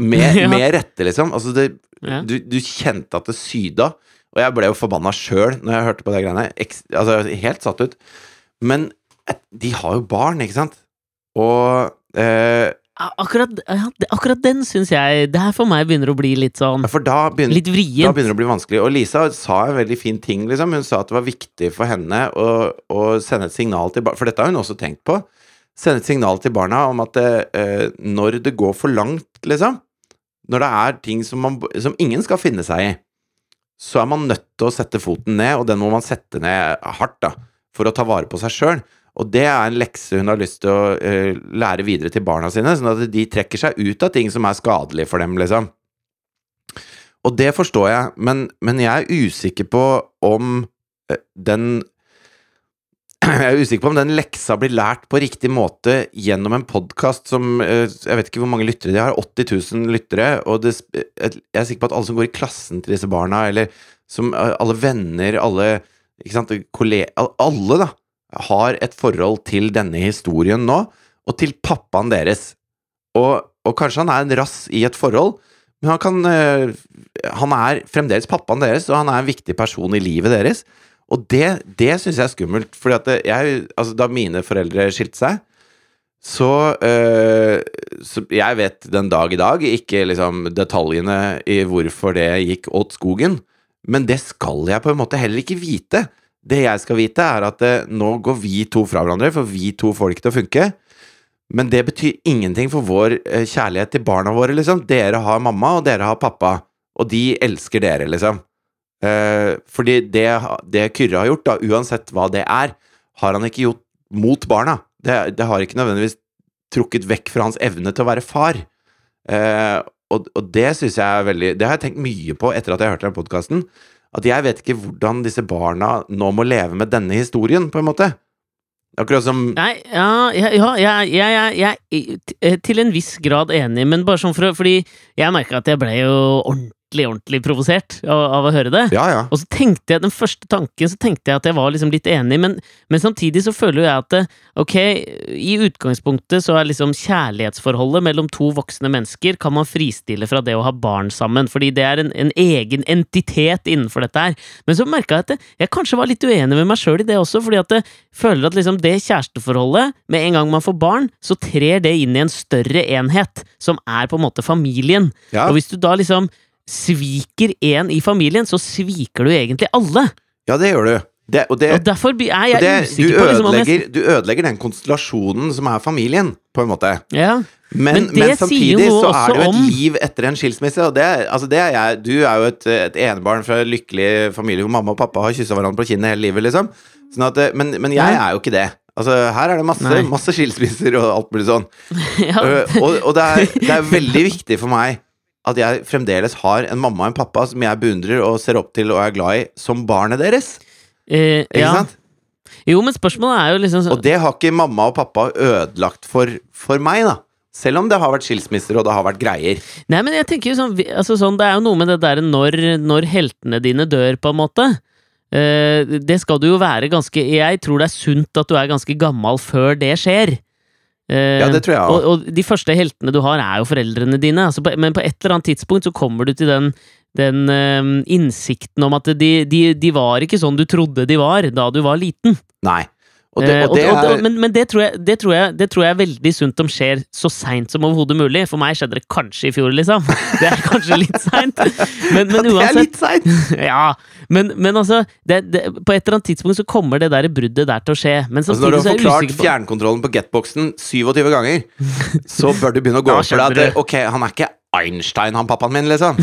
Med, Ja. med rette, liksom. Altså, det, Ja. du, du kjente at det syda. Og jeg ble jo forbanna sjøl når jeg hørte på de greiene. Ek, altså, helt satt ut. Men et- de har jo barn, ikke sant? Og eh, Ja, Akkurat, ja, akkurat den syns jeg Det her for meg begynner å bli litt sånn For da begynner, Litt da begynner det å bli vanskelig. Og Lisa sa en veldig fin ting, liksom. Hun sa at det var viktig for henne å, å sende et signal til barna For dette har hun også tenkt på. sende et signal til barna om at eh, når det går for langt, liksom, når det er ting som, man, som ingen skal finne seg i, så er man nødt til å sette foten ned, og den må man sette ned hardt, da, for å ta vare på seg sjøl. Og det er en lekse hun har lyst til å uh, lære videre til barna sine, sånn at de trekker seg ut av ting som er skadelig for dem, liksom. Og det forstår jeg, men, men jeg er usikker på om uh, den jeg er usikker på om den leksa blir lært på riktig måte gjennom en podkast som eh, Jeg vet ikke hvor mange lyttere de har, 80 000 lyttere, og det, jeg er sikker på at alle som går i klassen til disse barna, eller som alle venner, alle ikke sant, kolleger Alle, da, har et forhold til denne historien nå, og til pappaen deres. Og, og kanskje han er en rass i et forhold, men han kan eh, Han er fremdeles pappaen deres, og han er en viktig person i livet deres. Og det, det syns jeg er skummelt, at Altså, da mine foreldre skilte seg, så, øh, så Jeg vet den dag i dag ikke liksom detaljene i hvorfor det gikk åt skogen, men det skal jeg på en måte heller ikke vite. Det jeg skal vite, er at eh, nå går vi to fra hverandre, for vi to får det ikke til å funke. Men det betyr ingenting for vår eh, kjærlighet til barna våre, liksom. Dere har mamma, og dere har pappa, og de elsker dere, liksom. Eh, fordi det, det, Kyrre har gjort, da, uansett hva det er, har han ikke gjort mot barna. Det, det har ikke nødvendigvis trukket vekk fra hans evne til å være far. Eh, og, og, det syns jeg er veldig Det har jeg tenkt mye på etter at jeg hørte den podkasten. At jeg vet ikke hvordan disse barna nå må leve med denne historien, på en måte. Akkurat som Nei, ja, ja, ja jeg er til en viss grad enig, men bare sånn for Fordi jeg merka at jeg ble jo ordentlig ordentlig, ordentlig provosert av, av, å høre det. Ja, ja. Og så tenkte jeg, den første tanken så tenkte jeg at jeg var liksom litt enig, men, men samtidig så føler jeg at ok, i utgangspunktet så er liksom kjærlighetsforholdet mellom to voksne mennesker kan man fristille fra det å ha barn sammen, fordi det er en, en egen entitet innenfor dette her. Men så merka jeg at jeg kanskje var litt uenig med meg sjøl i det også, fordi at jeg føler at liksom det kjæresteforholdet, med en gang man får barn, så trer det inn i en større enhet, som er på en måte familien. Ja. Og hvis du da liksom sviker én i familien, så sviker du egentlig alle. Ja, det gjør du. Det, og, det, og, derfor er jeg det, usikker på liksom, ødelegger. Du ødelegger den konstellasjonen som er familien, på en måte. Ja. Men, men, men samtidig så er det jo et om... liv etter en skilsmisse, og det, altså det er jeg. Du er jo et, et enebarn fra en lykkelig familie hvor mamma og pappa har kyssa hverandre på kinnet hele livet, liksom. Sånn at, men, men jeg er jo ikke det. Altså, her er det masse, masse skilsmisser og alt mulig sånn. ja. uh, og, og det, er, det er veldig viktig for meg at jeg fremdeles har en mamma og en pappa som jeg beundrer og ser opp til og er glad i, som barnet deres. Eh, ikke ja. sant? Jo, men spørsmålet er jo liksom så... Og det har ikke mamma og pappa ødelagt for, for meg, da. Selv om det har vært skilsmisser og det har vært greier. Nei, men jeg tenker jo sånn, altså sånn Det er jo noe med det derre når, når, heltene dine dør, på en måte. Eh, det skal du jo være ganske Jeg tror det er sunt at du er ganske gammel før det skjer. Uh, ja, det tror jeg og, og, de første heltene du har, er jo foreldrene dine. Altså på, men på et eller annet tidspunkt så kommer du til den, den eh, innsikten om at de, de, de, var ikke sånn du trodde de var da du var liten. Nei. Det, det er... men, det, tror jeg, det, det, er veldig sunt om skjer så seint som overhodet mulig. For meg skjedde det kanskje i fjor, liksom. Det er kanskje litt seint. Men, men, uansett Det er litt seint! ja, men, men altså På et eller annet tidspunkt så kommer det der bruddet der til å skje. Men altså når du har forklart fjernkontrollen på getboxen 27 ganger, så bør du begynne å gå opp for deg at ok, han er ikke Einstein, han pappaen min, liksom.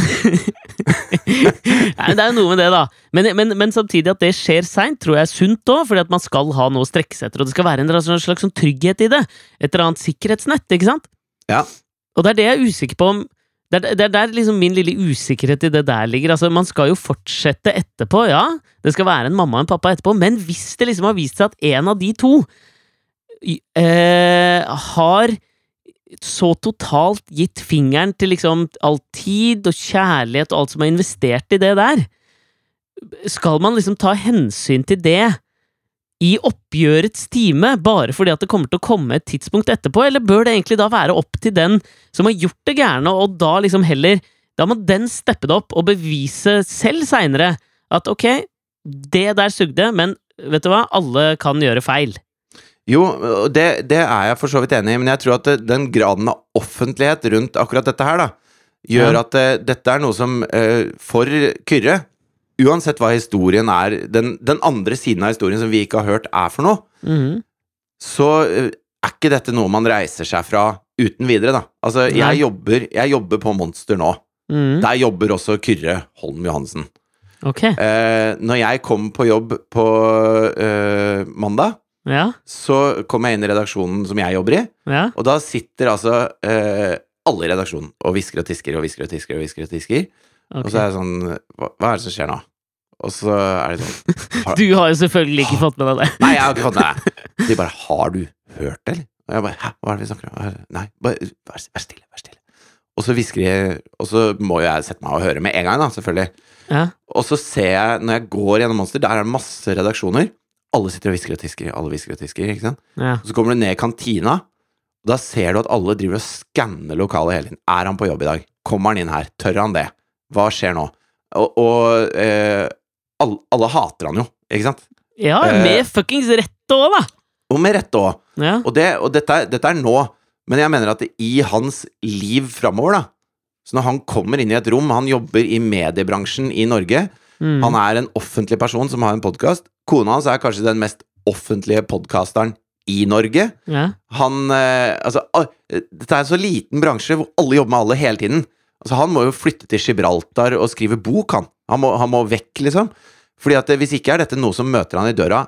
Nei, det er jo noe med det, da. Men, men, men samtidig at det skjer seint, tror jeg er sunt òg, fordi at man skal ha noe å strekke seg etter, og det skal være en slags sånn trygghet i det. Et eller annet sikkerhetsnett, ikke sant? Ja. Og det er det jeg er usikker på om det er, det er der liksom min lille usikkerhet i det der ligger. Altså, Man skal jo fortsette etterpå, ja. Det skal være en mamma og en pappa etterpå, men hvis det liksom har vist seg at en av de to øh, har så totalt gitt fingeren til liksom all tid og kjærlighet og alt som er investert i det der. Skal man liksom ta hensyn til det i oppgjørets time, bare fordi at det kommer til å komme et tidspunkt etterpå, eller bør det egentlig da være opp til den som har gjort det gærne, og da liksom heller Da må den steppe det opp og bevise selv seinere at ok, det der sugde, men vet du hva, alle kan gjøre feil. Jo, det, det, er jeg for så vidt enig i, men jeg tror at den graden av offentlighet rundt akkurat dette her, da, gjør ja. at uh, dette er noe som uh, for Kyrre, uansett hva historien er, den, den, andre siden av historien som vi ikke har hørt, er for noe, mm. så er ikke dette noe man reiser seg fra uten videre, da. Altså, jeg jobber, jeg jobber på Monster nå. Mm, Der jobber også Kyrre Holm Johansen. ok. Eh, når jeg kom på jobb på eh, mandag, Ja, så kom jeg inn i redaksjonen som jeg jobber i, ja. og da sitter altså eh, alle i redaksjonen og hvisker og tisker og hvisker og tisker og hvisker og tisker. Okay. Og så er jeg sånn hva, hva er det som skjer nå? Og så er det sånn har, Du har jo selvfølgelig ikke fått med deg det. Nei, jeg har ikke fått med det. De bare 'Har du hørt det, eller?' Og jeg bare 'Hæ, hva er det vi snakker om?' Nei, bare vær, vær stille, vær stille. Og så hvisker de Og så må jo jeg sette meg og høre med en gang, da, selvfølgelig. Ja. Og så ser jeg, når jeg går gjennom Monster, der er det masse redaksjoner. Alle sitter og hvisker og tisker, alle hvisker og tisker, ikke sant. ja. Så kommer du ned i kantina, og da ser du at alle driver og skanner lokalet hele tiden. Er han på jobb i dag? Kommer han inn her? Tør han det? Hva skjer nå? Og, og eh, alle, alle hater han jo, ikke sant? Ja, Eh. med fuckings rett òg, da! Og med rette òg. Ja. Og, det, og dette, dette er nå, men jeg mener at det, i hans liv framover, da Så når han kommer inn i et rom, han jobber i mediebransjen i Norge, Mm. han er en offentlig person som har en podkast. Kona hans er kanskje den mest offentlige podkasteren i Norge. ja. Han eh, Altså, dette er en så liten bransje hvor alle jobber med alle hele tiden. Altså, han må jo flytte til Gibraltar og skrive bok, han. Han må, han må vekk, liksom. Fordi at eh, hvis ikke er dette noe som møter han i døra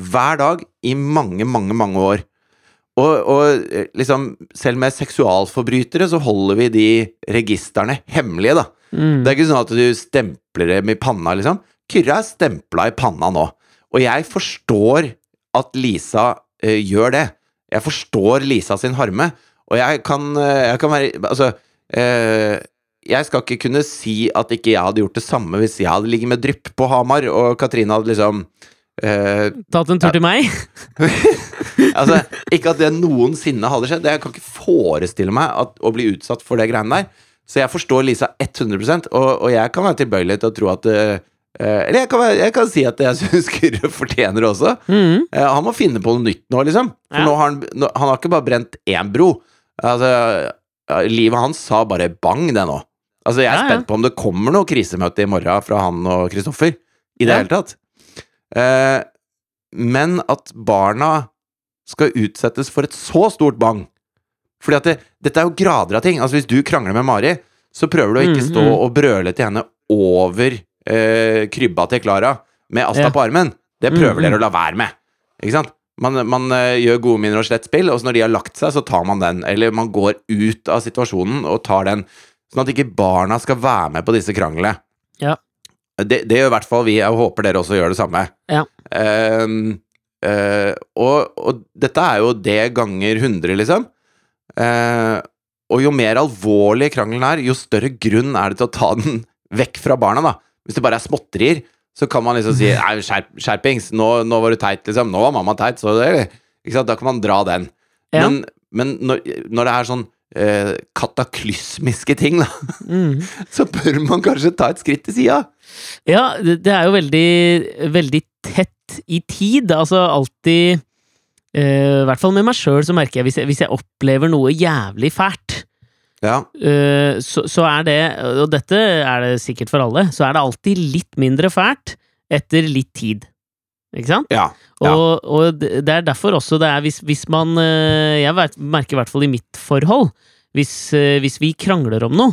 hver dag i mange, mange, mange år. Og, og eh, liksom, selv med seksualforbrytere så holder vi de registrene hemmelige, da. Mm. Det er ikke sånn at du stempler dem i panna, liksom. Kyrre er stempla i panna nå. Og jeg forstår at Lisa eh, gjør det. Jeg forstår Lisa sin harme, og jeg kan, eh, jeg kan være Altså eh, Jeg skal ikke kunne si at ikke jeg hadde gjort det samme hvis jeg hadde ligget med drypp på Hamar, og Katrine hadde liksom eh, Tatt en tur til meg? Altså, ikke at det noensinne hadde skjedd. Jeg kan ikke forestille meg at, å bli utsatt for det greiene der. Så jeg forstår Lisa 100 og, og jeg kan være tilbøyelig til å tro at eh, Eller jeg kan, jeg kan si at jeg syns Kyrre fortjener det også. Mm. Uh, han må finne på noe nytt nå, liksom. For Ja. nå har han, nå, han har ikke bare brent én bro. Altså, livet hans sa bare bang, det nå. Altså, jeg er ja. spent på om det kommer noe krisemøte i morgen fra han og Kristoffer. I det Ja. hele tatt. Uh, men at barna skal utsettes for et så stort bang Fordi at det, dette er jo grader av ting. Altså Hvis du krangler med Mari, så prøver du å ikke Mm, stå og brøle til henne over eh, krybba til Klara med Asta Ja. på armen. Det prøver mm. dere å la være med. Ikke sant? Man, man uh, gjør gode minner og slett spill, og så når de har lagt seg, så tar man den. Eller man går ut av situasjonen og tar den. Sånn at ikke barna skal være med på disse kranglene. Ja. Det, det gjør i hvert fall vi. Jeg håper dere også gjør det samme. Ja. Uh, uh, og, og dette er jo det ganger 100, liksom. Eh, og jo mer alvorlig krangelen er, jo større grunn er det til å ta den vekk fra barna, da. Hvis det bare er småtterier, så kan man liksom si Nei, skjerp, skjerpings, nå, nå var du teit, liksom. Nå var mamma teit, så det ikke sant? Da kan man dra den. Ja. Men, men når, når det er sånn eh, kataklysmiske ting, da, Mm. så bør man kanskje ta et skritt til sida. Ja, det, er jo veldig, veldig tett i tid. Altså alltid I hvert fall med meg sjøl så merker jeg hvis, jeg hvis jeg opplever noe jævlig fælt, Ja. eh, så, så er det, og dette er det sikkert for alle, så er det alltid litt mindre fælt etter litt tid. Ikke sant? Ja. Ja. Og, og det er derfor også det er hvis, hvis man eh, Jeg merker i hvert fall i mitt forhold hvis, eh, hvis vi krangler om noe,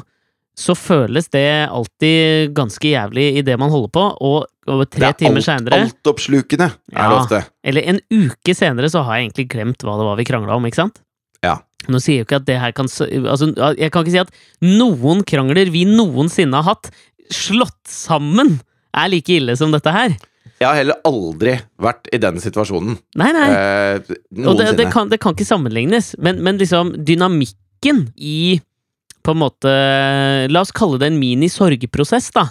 så føles det alltid ganske jævlig i det man holder på, og, over tre Det er timer alt- seinere, Altoppslukende er det Ja. ofte. eller en uke senere, så har jeg egentlig glemt hva det var vi krangla om, ikke sant? Ja. Nå sier jeg jo ikke at det her kan Altså, jeg kan ikke si at noen krangler vi noensinne har hatt, slått sammen, er like ille som dette her. Jeg har heller aldri vært i den situasjonen. Nei, nei. Eh, Og det, det, kan, det kan ikke sammenlignes, men, men liksom dynamikken i på en måte La oss kalle det en mini-sorgprosess, da.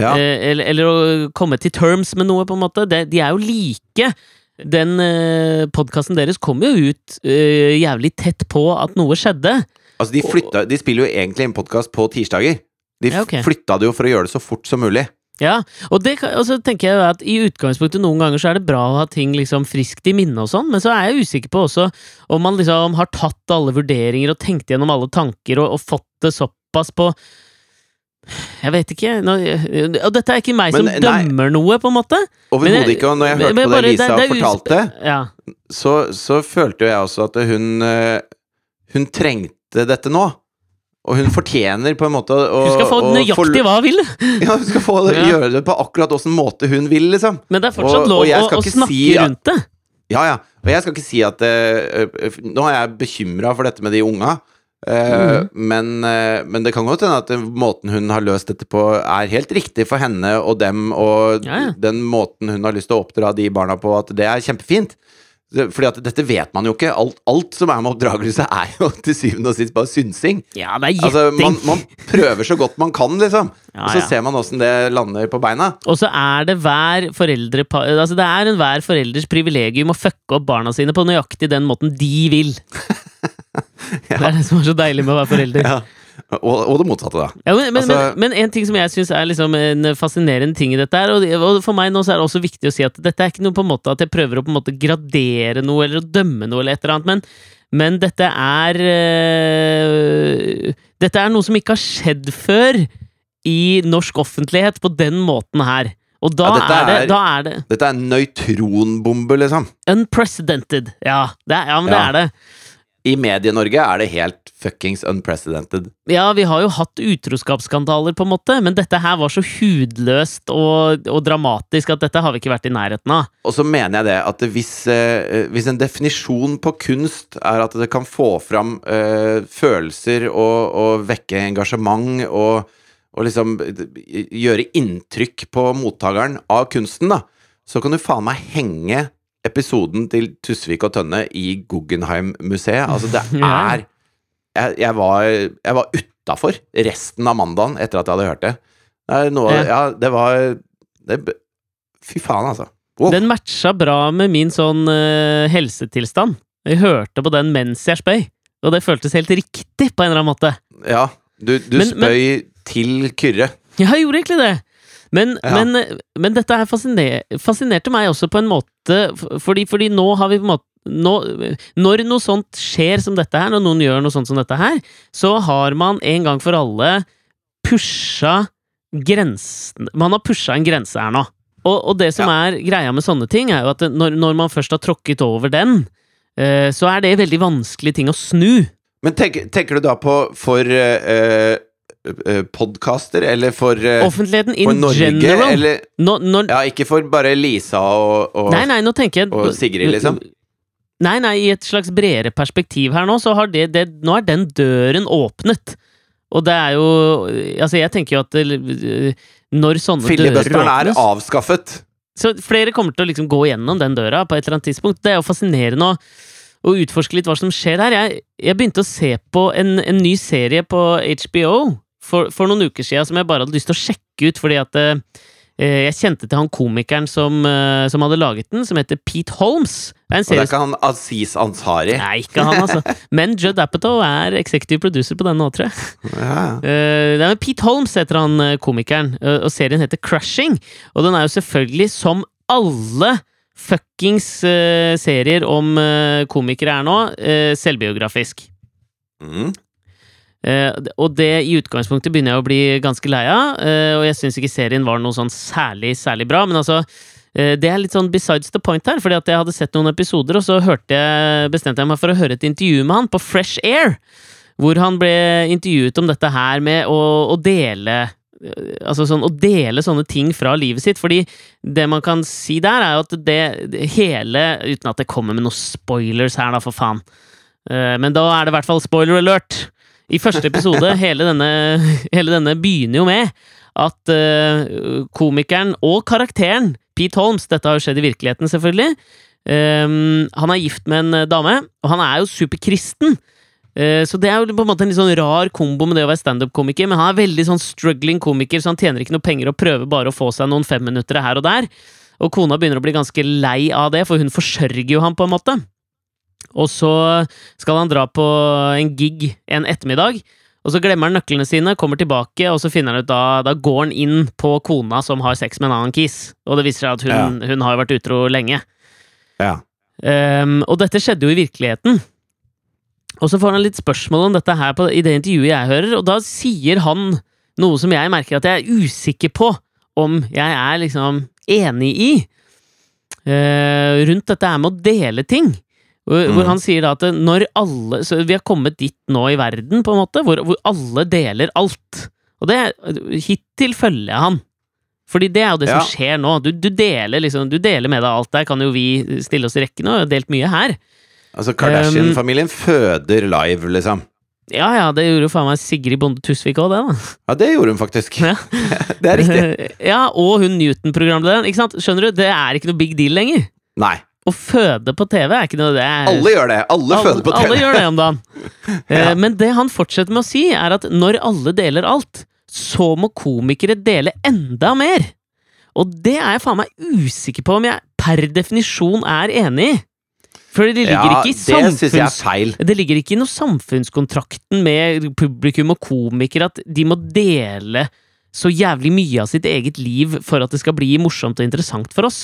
Ja. Eh, eller, eller å komme til terms med noe, på en måte. De, de er jo like. Den eh, podkasten deres kom jo ut eh, jævlig tett på at noe skjedde. Altså, de, flytta, de spiller jo egentlig en podkast på tirsdager. De Ja, okay. flytta det jo for å gjøre det så fort som mulig. Ja, og, det, og så tenker jeg at i utgangspunktet noen ganger så er det bra å ha ting liksom friskt i minne og sånn, men så er jeg usikker på også om man liksom har tatt alle vurderinger og tenkt gjennom alle tanker og, og fått det såpass på Jeg vet ikke. Nå, og dette er ikke meg Men, som nei. dømmer noe, på en måte. Overhodet ikke. Og når jeg hørte men på det Lisa det- det fortalte, Ja. så, så følte jo jeg også at hun eh, Hun trengte dette nå. Og hun fortjener på en måte å Hun skal få nøyaktig hva hun vil, Ja, hun skal få Ja. gjøre det på akkurat åssen måte hun vil, liksom. men det er fortsatt Og- lov og å, snakke si at- rundt det. Ja, ja. Og jeg skal ikke si at eh, Nå er jeg bekymra for dette med de unga. Uh, mm. men, uh, men det kan godt hende at måten hun har løst dette på, er helt riktig for henne og dem, og ja. den måten hun har lyst til å oppdra de barna på, at det er kjempefint. Fordi at dette vet man jo ikke. Alt, alt som er med oppdragelse, er jo til syvende og sist bare synsing. Ja, det er Altså, gjetting. man, man prøver så godt man kan, liksom. Ja, og så ja. ser man åssen det lander på beina. Og så er det hver foreldre Altså det er enhver foreldres privilegium å fucke opp barna sine på nøyaktig den måten de vil. Det er det som er så deilig med å være forelder. Ja. Og, og det motsatte, da. Ja, men, men, Altså- men, men en ting som jeg syns er liksom en fascinerende ting i dette, her, og, og for meg nå så er det også viktig å si at dette er ikke noe på en måte at jeg prøver å på en måte gradere noe eller å dømme noe eller et eller annet, men, men dette er øh, Dette er noe som ikke har skjedd før i norsk offentlighet på den måten her. Og da, Ja, er, det, er- da er det Dette er en nøytronbombe, liksom. unprecedented. Ja, det er, ja men det er det. I Medie-Norge er det helt fuckings unprecedented. Ja, vi har jo hatt utroskapsskandaler, på en måte, men dette her var så hudløst og, og dramatisk at dette har vi ikke vært i nærheten av. Og så mener jeg det at hvis, eh, hvis en definisjon på kunst er at det kan få fram eh, følelser og, og vekke engasjement og, og liksom gjøre inntrykk på mottakeren av kunsten, da, så kan du faen meg henge episoden til Tusvik og Tønne i Guggenheim-museet. Altså, det er Jeg, jeg var, jeg var utafor resten av mandagen etter at jeg hadde hørt det. Det noe Ja. Det var det, Fy faen, altså. Wow. Den matcha bra med min sånn uh, helsetilstand. Jeg hørte på den mens jeg spøy, og det føltes helt riktig på en eller annen måte. Ja, du, du Men- men- spøy til Kyrre. Ja, jeg gjorde egentlig det. Men, Ja. men, men dette her fasciner, fascinerte meg også på en måte, fordi, fordi nå har vi på en måte nå, Når noe sånt skjer som dette her, når noen gjør noe sånt som dette her, så har man en gang for alle pusha grensen Man har pusha en grense her nå. Og, og det som er greia med sånne ting, er jo at når, når man først har tråkket over den, eh, så er det veldig vanskelige ting å snu. Men tenk, tenker du da på for uh, podkaster, eller for, eh, Offentligheten for in Norge? general. Eller Nå, når, Ja, ikke for bare Lisa og, og Nei, nei, jeg og Sigrid, liksom? Nei, nei, i et slags bredere perspektiv her nå, så har det, det Nå er den døren åpnet. Og det er jo Altså, jeg tenker jo at det, når sånne dører åpnes Filibusteren er avskaffet. Så flere kommer til å liksom gå gjennom den døra på et eller annet tidspunkt. Det er jo fascinerende å, å utforske litt hva som skjer her. Jeg, jeg begynte å se på en, en ny serie på HBO for, for noen uker siden som jeg bare hadde lyst til å sjekke ut, fordi at eh, jeg kjente til han komikeren som, eh, som hadde laget den, som heter Pete Holmes. Det er Og det er ikke han Aziz Ansari. Nei, ikke han, altså. Men Judd Apatow er executive producer på denne nå, tror jeg. Ja. Eh, det er Pete Holmes heter han eh, komikeren, eh, og serien heter Crushing. Og den er jo selvfølgelig, som alle fuckings eh, serier om eh, komikere er nå, eh, selvbiografisk. Mm. Eh, og det i utgangspunktet begynner jeg å bli ganske lei av, eh, og jeg syns ikke serien var noe sånn særlig, særlig bra, men altså eh, det er litt sånn besides the point her, fordi at jeg hadde sett noen episoder, og så jeg, bestemte jeg meg for å høre et intervju med han på Fresh Air, hvor han ble intervjuet om dette her med å, å dele eh, Altså sånn, å dele sånne ting fra livet sitt, fordi det man kan si der, er jo at det, det hele Uten at det kommer med noen spoilers her, da, for faen. Eh, Men da er det i hvert fall spoiler alert. I første episode, hele denne, hele denne begynner jo med at uh, komikeren og karakteren Pete Holmes, dette har jo skjedd i virkeligheten, selvfølgelig, Um, han er gift med en eh, dame, og han er jo superkristen. Uh, Så det er jo på en måte en litt sånn rar kombo med det å være standup-komiker, men han er veldig sånn struggling komiker, så han tjener ikke noe penger og prøver bare å få seg noen femminuttere her og der. Og kona begynner å bli ganske lei av det, for hun forsørger jo ham på en måte. Og så skal han dra på en gig en ettermiddag, og så glemmer han nøklene sine, kommer tilbake, og så finner han ut da Da går han inn på kona som har sex med en annen kis, og det viser seg at hun, hun har vært utro lenge. Ja. Um, og dette skjedde jo i virkeligheten. Og så får han litt spørsmål om dette her på, i det intervjuet jeg hører, og da sier han noe som jeg merker at jeg er usikker på om jeg er liksom enig i. Uh, rundt dette her med å dele ting. Hvor, Mhm. han sier da at når alle Så vi har kommet dit nå i verden, på en måte, hvor, hvor alle deler alt. Og det Hittil følger jeg han. Fordi det er jo det Ja. som skjer nå. Du, du deler liksom Du deler med deg alt. Der kan jo vi stille oss i rekken og har delt mye her. Altså, Kardashian-familien føder live, liksom. Ja ja, det gjorde jo faen meg Sigrid Bonde Tusvik òg, det, da. Ja, det gjorde hun faktisk. Ja. det er riktig. ja, og hun Newton-programlederen. Ikke sant? Skjønner du? Det er ikke noe big deal lenger. Nei. Å føde på TV er ikke noe det er, Alle gjør det. Alle alle, føder på TV. alle gjør det om dagen. Eh, Ja. Men det han fortsetter med å si, er at når alle deler alt, så må komikere dele enda mer. Og det er jeg faen meg usikker på om jeg per definisjon er enig i. For det ligger Ja, ikke i det syns jeg er feil. Det ligger ikke i noe samfunnskontrakten med publikum og komikere at de må dele så jævlig mye av sitt eget liv for at det skal bli morsomt og interessant for oss.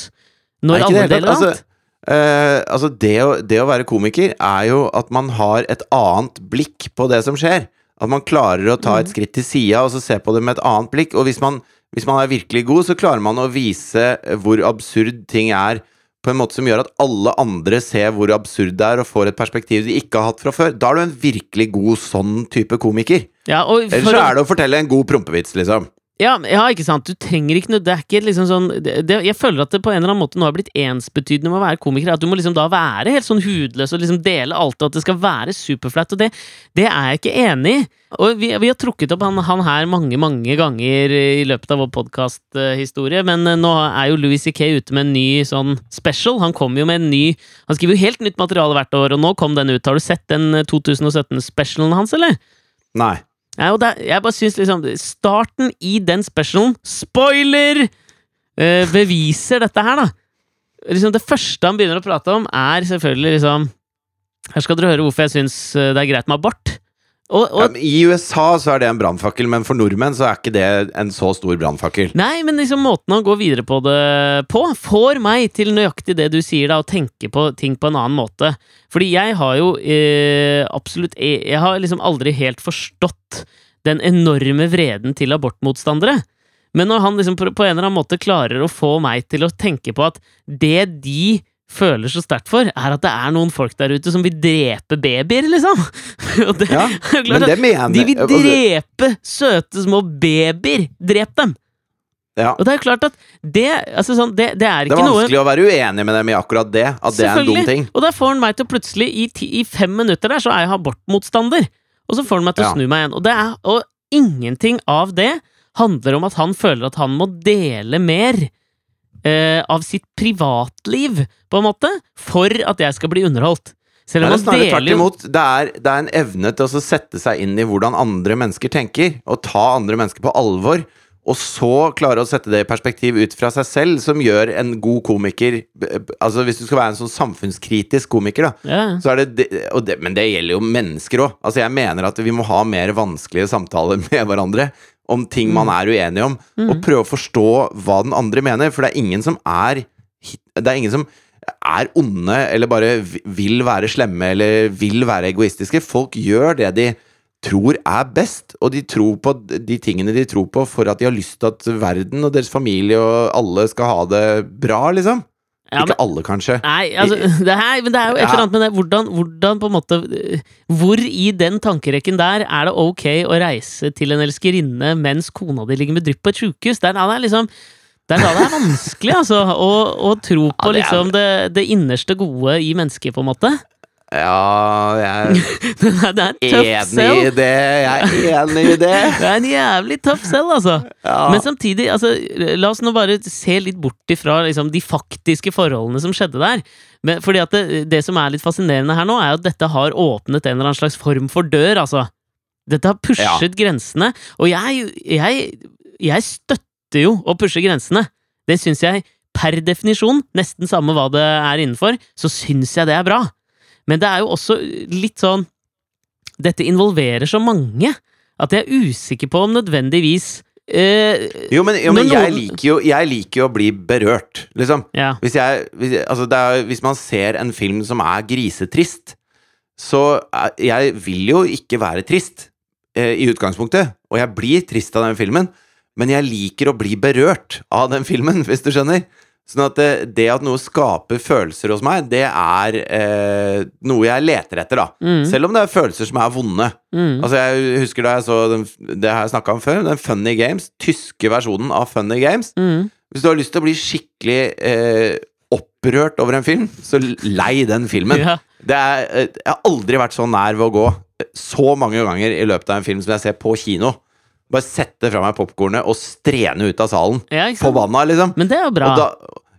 Når alle deler alt. alt. Eh, altså det, å, det å være komiker er jo at man har et annet blikk på det som skjer. At man klarer å ta Mm. et skritt til sida og så se på det med et annet blikk. Og hvis man, hvis man er virkelig god, så klarer man å vise hvor absurd ting er på en måte som gjør at alle andre ser hvor absurd det er, og får et perspektiv de ikke har hatt fra før. Da er du en virkelig god sånn type komiker. Ja, og Ellers så er det å fortelle en god prompevits, liksom. Ja, ja, ikke sant. Du trenger ikke noe Det er ikke liksom sånn det, Jeg føler at det på en eller annen måte nå har blitt ensbetydende med å være komiker. At du må liksom da være helt sånn hudløs og liksom dele alt, og at det skal være superflaut. Og det, det er jeg ikke enig i. Og vi, vi har trukket opp han, han her mange, mange ganger i løpet av vår podkasthistorie, men eh, nå er jo Louis C.K. ute med en ny sånn special. Han kommer jo med en ny Han skriver jo helt nytt materiale hvert år, og nå kom den ut. Har du sett den eh, 2017-specialen hans, eller? Nei. Ja, og det, jeg bare syns liksom Starten i den specialen Spoiler! eh, beviser dette her, da. Liksom Det første han begynner å prate om, er selvfølgelig liksom Her skal dere høre hvorfor jeg syns eh, det er greit med abort. Og, og Ja, I USA så er det en brannfakkel, men for nordmenn så er ikke det en så stor brannfakkel. Nei, men liksom måten han går videre på det på, får meg til nøyaktig det du sier, da, å tenke på ting på en annen måte. Fordi jeg har jo eh, absolutt Jeg jeg har liksom aldri helt forstått den enorme vreden til abortmotstandere. Men når han liksom på, på en eller annen måte klarer å få meg til å tenke på at det de føler så sterkt for, er at det er noen folk der ute som vil drepe babyer, liksom. Det, Ja, Men det mener de vil altså, drepe søte små babyer! Drep dem! ja. Og det er klart at det, altså sånn, det, det er Det er vanskelig noe å være uenig med dem i akkurat det. At det er en dum ting. Og da får han meg til plutselig, i, ti, i fem minutter der, så er jeg abortmotstander. Og så får han meg til å Ja. snu meg igjen. Og, det er, og ingenting av det handler om at han føler at han må dele mer eh, av sitt privatliv, på en måte, for at jeg skal bli underholdt. Selv Nei, om det er tvert imot. Det er, det er en evne til å sette seg inn i hvordan andre mennesker tenker, og ta andre mennesker på alvor, og så klare å sette det i perspektiv ut fra seg selv, som gjør en god komiker Altså Hvis du skal være en sånn samfunnskritisk komiker, da, ja. så er det, det Men det gjelder jo mennesker òg. Altså, jeg mener at vi må ha mer vanskelige samtaler med hverandre om ting man er uenige om, og prøve å forstå hva den andre mener, for det er ingen som er Det er ingen som er onde eller bare vil være slemme eller vil være egoistiske. Folk gjør det de tror er best, og de tror på de tingene de tror på for at de har lyst til at verden og deres familie og alle skal ha det bra, liksom. Ja, Ikke alle, kanskje. Nei, altså det, her, men det er jo et Ja. eller annet med det. Hvordan, hvordan på en måte Hvor i den tankerekken der er det ok å reise til en elskerinne mens kona di ligger med drypp på et sjukehus? Det er da det er liksom det er da det er vanskelig, altså, å, å tro på det er- liksom det, det innerste gode i mennesket, på en måte. Ja, jeg det er en tøff enig i det. Jeg er enig i det. Det er en jævlig tøff selv, altså. Ja. Men samtidig, altså, la oss nå bare se litt bort ifra liksom, de faktiske forholdene som skjedde der. Men, fordi at det, det som er litt fascinerende her nå, er at dette har åpnet en eller annen slags form for dør, altså. Dette har pushet grensene, og jeg, jeg, jeg støtter jo å pushe grensene. Det syns jeg per definisjon, nesten samme hva det er innenfor, så syns jeg det er bra. Men det er jo også litt sånn Dette involverer så mange at jeg er usikker på om nødvendigvis eh, Jo, men, jo, men jeg, liker jo, jeg liker jo å bli berørt, liksom. Ja. Hvis, jeg, hvis, altså er, hvis man ser en film som er grisetrist, så jeg vil jo ikke være trist. eh, i utgangspunktet, og jeg blir trist av den filmen, men jeg liker å bli berørt av den filmen, hvis du skjønner. Sånn at det, det at noe skaper følelser hos meg, det er eh, noe jeg leter etter, da. Mm. Selv om det er følelser som er vonde. Mm. Altså, jeg husker da jeg så den, Det har jeg snakka om før, den Funny Games, tyske versjonen av Funny Games. Mm. Hvis du har lyst til å bli skikkelig eh, opprørt over en film, så lei den filmen. Ja. Det er, eh, jeg har aldri vært så nær ved å gå så mange ganger i løpet av en film som jeg ser på kino. Bare sette fra meg popkornet og strene ut av salen. ja? Forbanna, liksom. Men det er jo bra. Og da,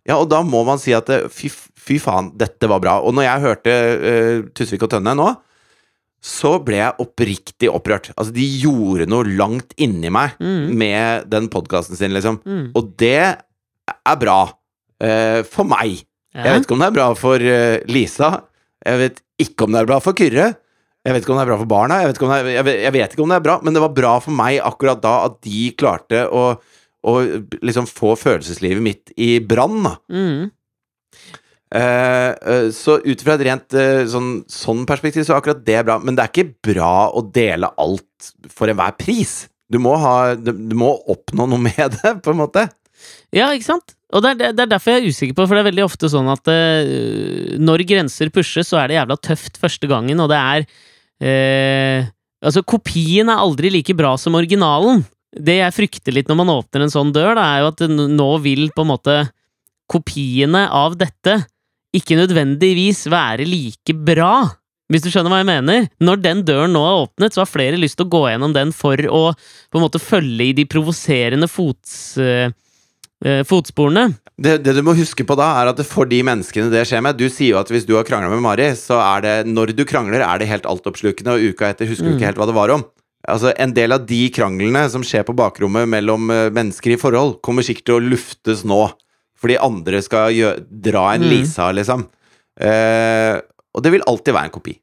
ja, og da må man si at det- fy, fy faen, dette var bra. Og når jeg hørte uh, Tusvik og Tønne nå, så ble jeg oppriktig opprørt. Altså, de gjorde noe langt inni meg Mm. med den podkasten sin, liksom. Mm. Og det er bra. Uh, for meg. Ja. Jeg vet ikke om det er bra for uh, Lisa. Jeg vet ikke om det er bra for Kyrre. Jeg vet ikke om det er bra for barna. Jeg vet, ikke om det er, jeg, vet, jeg vet ikke om det er bra, men det var bra for meg akkurat da at de klarte å, å liksom få følelseslivet mitt i brann. da. Mm. Eh, eh, så ut fra et rent eh, sånn, sånn perspektiv, så er akkurat det bra. Men det er ikke bra å dele alt for enhver pris. Du må, ha, du, du må oppnå noe med det, på en måte. Ja, ikke sant? Og det er, det er derfor jeg er usikker på, for det er veldig ofte sånn at når grenser pushes, så er det jævla tøft første gangen, og det er eh, Altså, kopien er aldri like bra som originalen. Det jeg frykter litt når man åpner en sånn dør, da, er jo at nå vil på en måte kopiene av dette ikke nødvendigvis være like bra. Hvis du skjønner hva jeg mener? Når den døren nå er åpnet, så har flere lyst til å gå gjennom den for å på en måte følge i de provoserende fots... eh, fotsporene. Det, det du må huske på da, er at for de menneskene det skjer med Du sier jo at hvis du har krangla med Mari, så er det Når du krangler, er det helt altoppslukende, og uka etter husker du Mm. ikke helt hva det var om. Altså, En del av de kranglene som skjer på bakrommet mellom eh, mennesker i forhold, kommer sikkert til å luftes nå. Fordi andre skal gjø dra en Mm. Lisa, liksom. Eh, og det vil alltid være en kopi.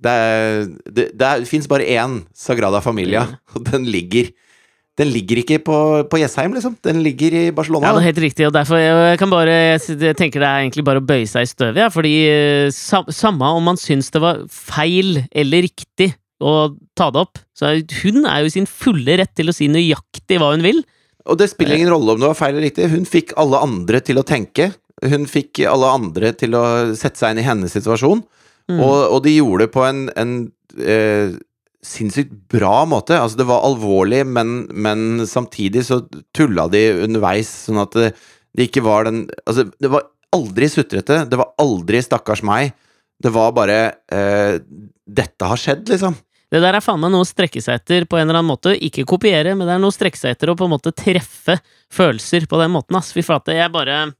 Det, er- det, det, det fins bare én Sagrada Familia, og den ligger Den ligger ikke på, på Jessheim, liksom. Den ligger i Barcelona. Ja, det er helt riktig, og derfor jeg kan bare Jeg tenker det er egentlig bare å bøye seg i støvet, ja, fordi eh, sam, samme om man syns det var feil eller riktig å ta det opp, så hun er jo sin fulle rett til å si nøyaktig hva hun vil. Og det spiller ingen rolle om det var feil eller riktig. Hun fikk alle andre til å tenke. Hun fikk alle andre til å sette seg inn i hennes situasjon. Mm. Og, og de gjorde det på en, en eh, sinnssykt bra måte. Altså, det var alvorlig, men, men samtidig så tulla de underveis, sånn at det, det ikke var den Altså, det var aldri sutrete. Det var aldri 'stakkars meg'. Det var bare eh, 'Dette har skjedd', liksom. Det der er faen meg noe å strekke seg etter på en eller annen måte. Ikke kopiere, men det er noe å strekke seg etter og på en måte treffe følelser på den måten, ass. Fy flate, jeg bare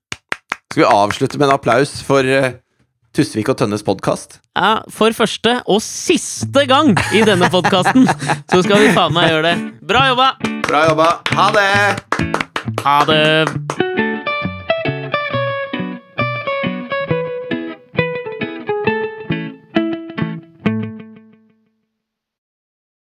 Skal vi avslutte med en applaus for eh, Tusvik og Tønnes podkast? Ja, for første og siste gang i denne podkasten, så skal vi faen meg gjøre det. Bra jobba! Bra jobba. Ha det! Ha det!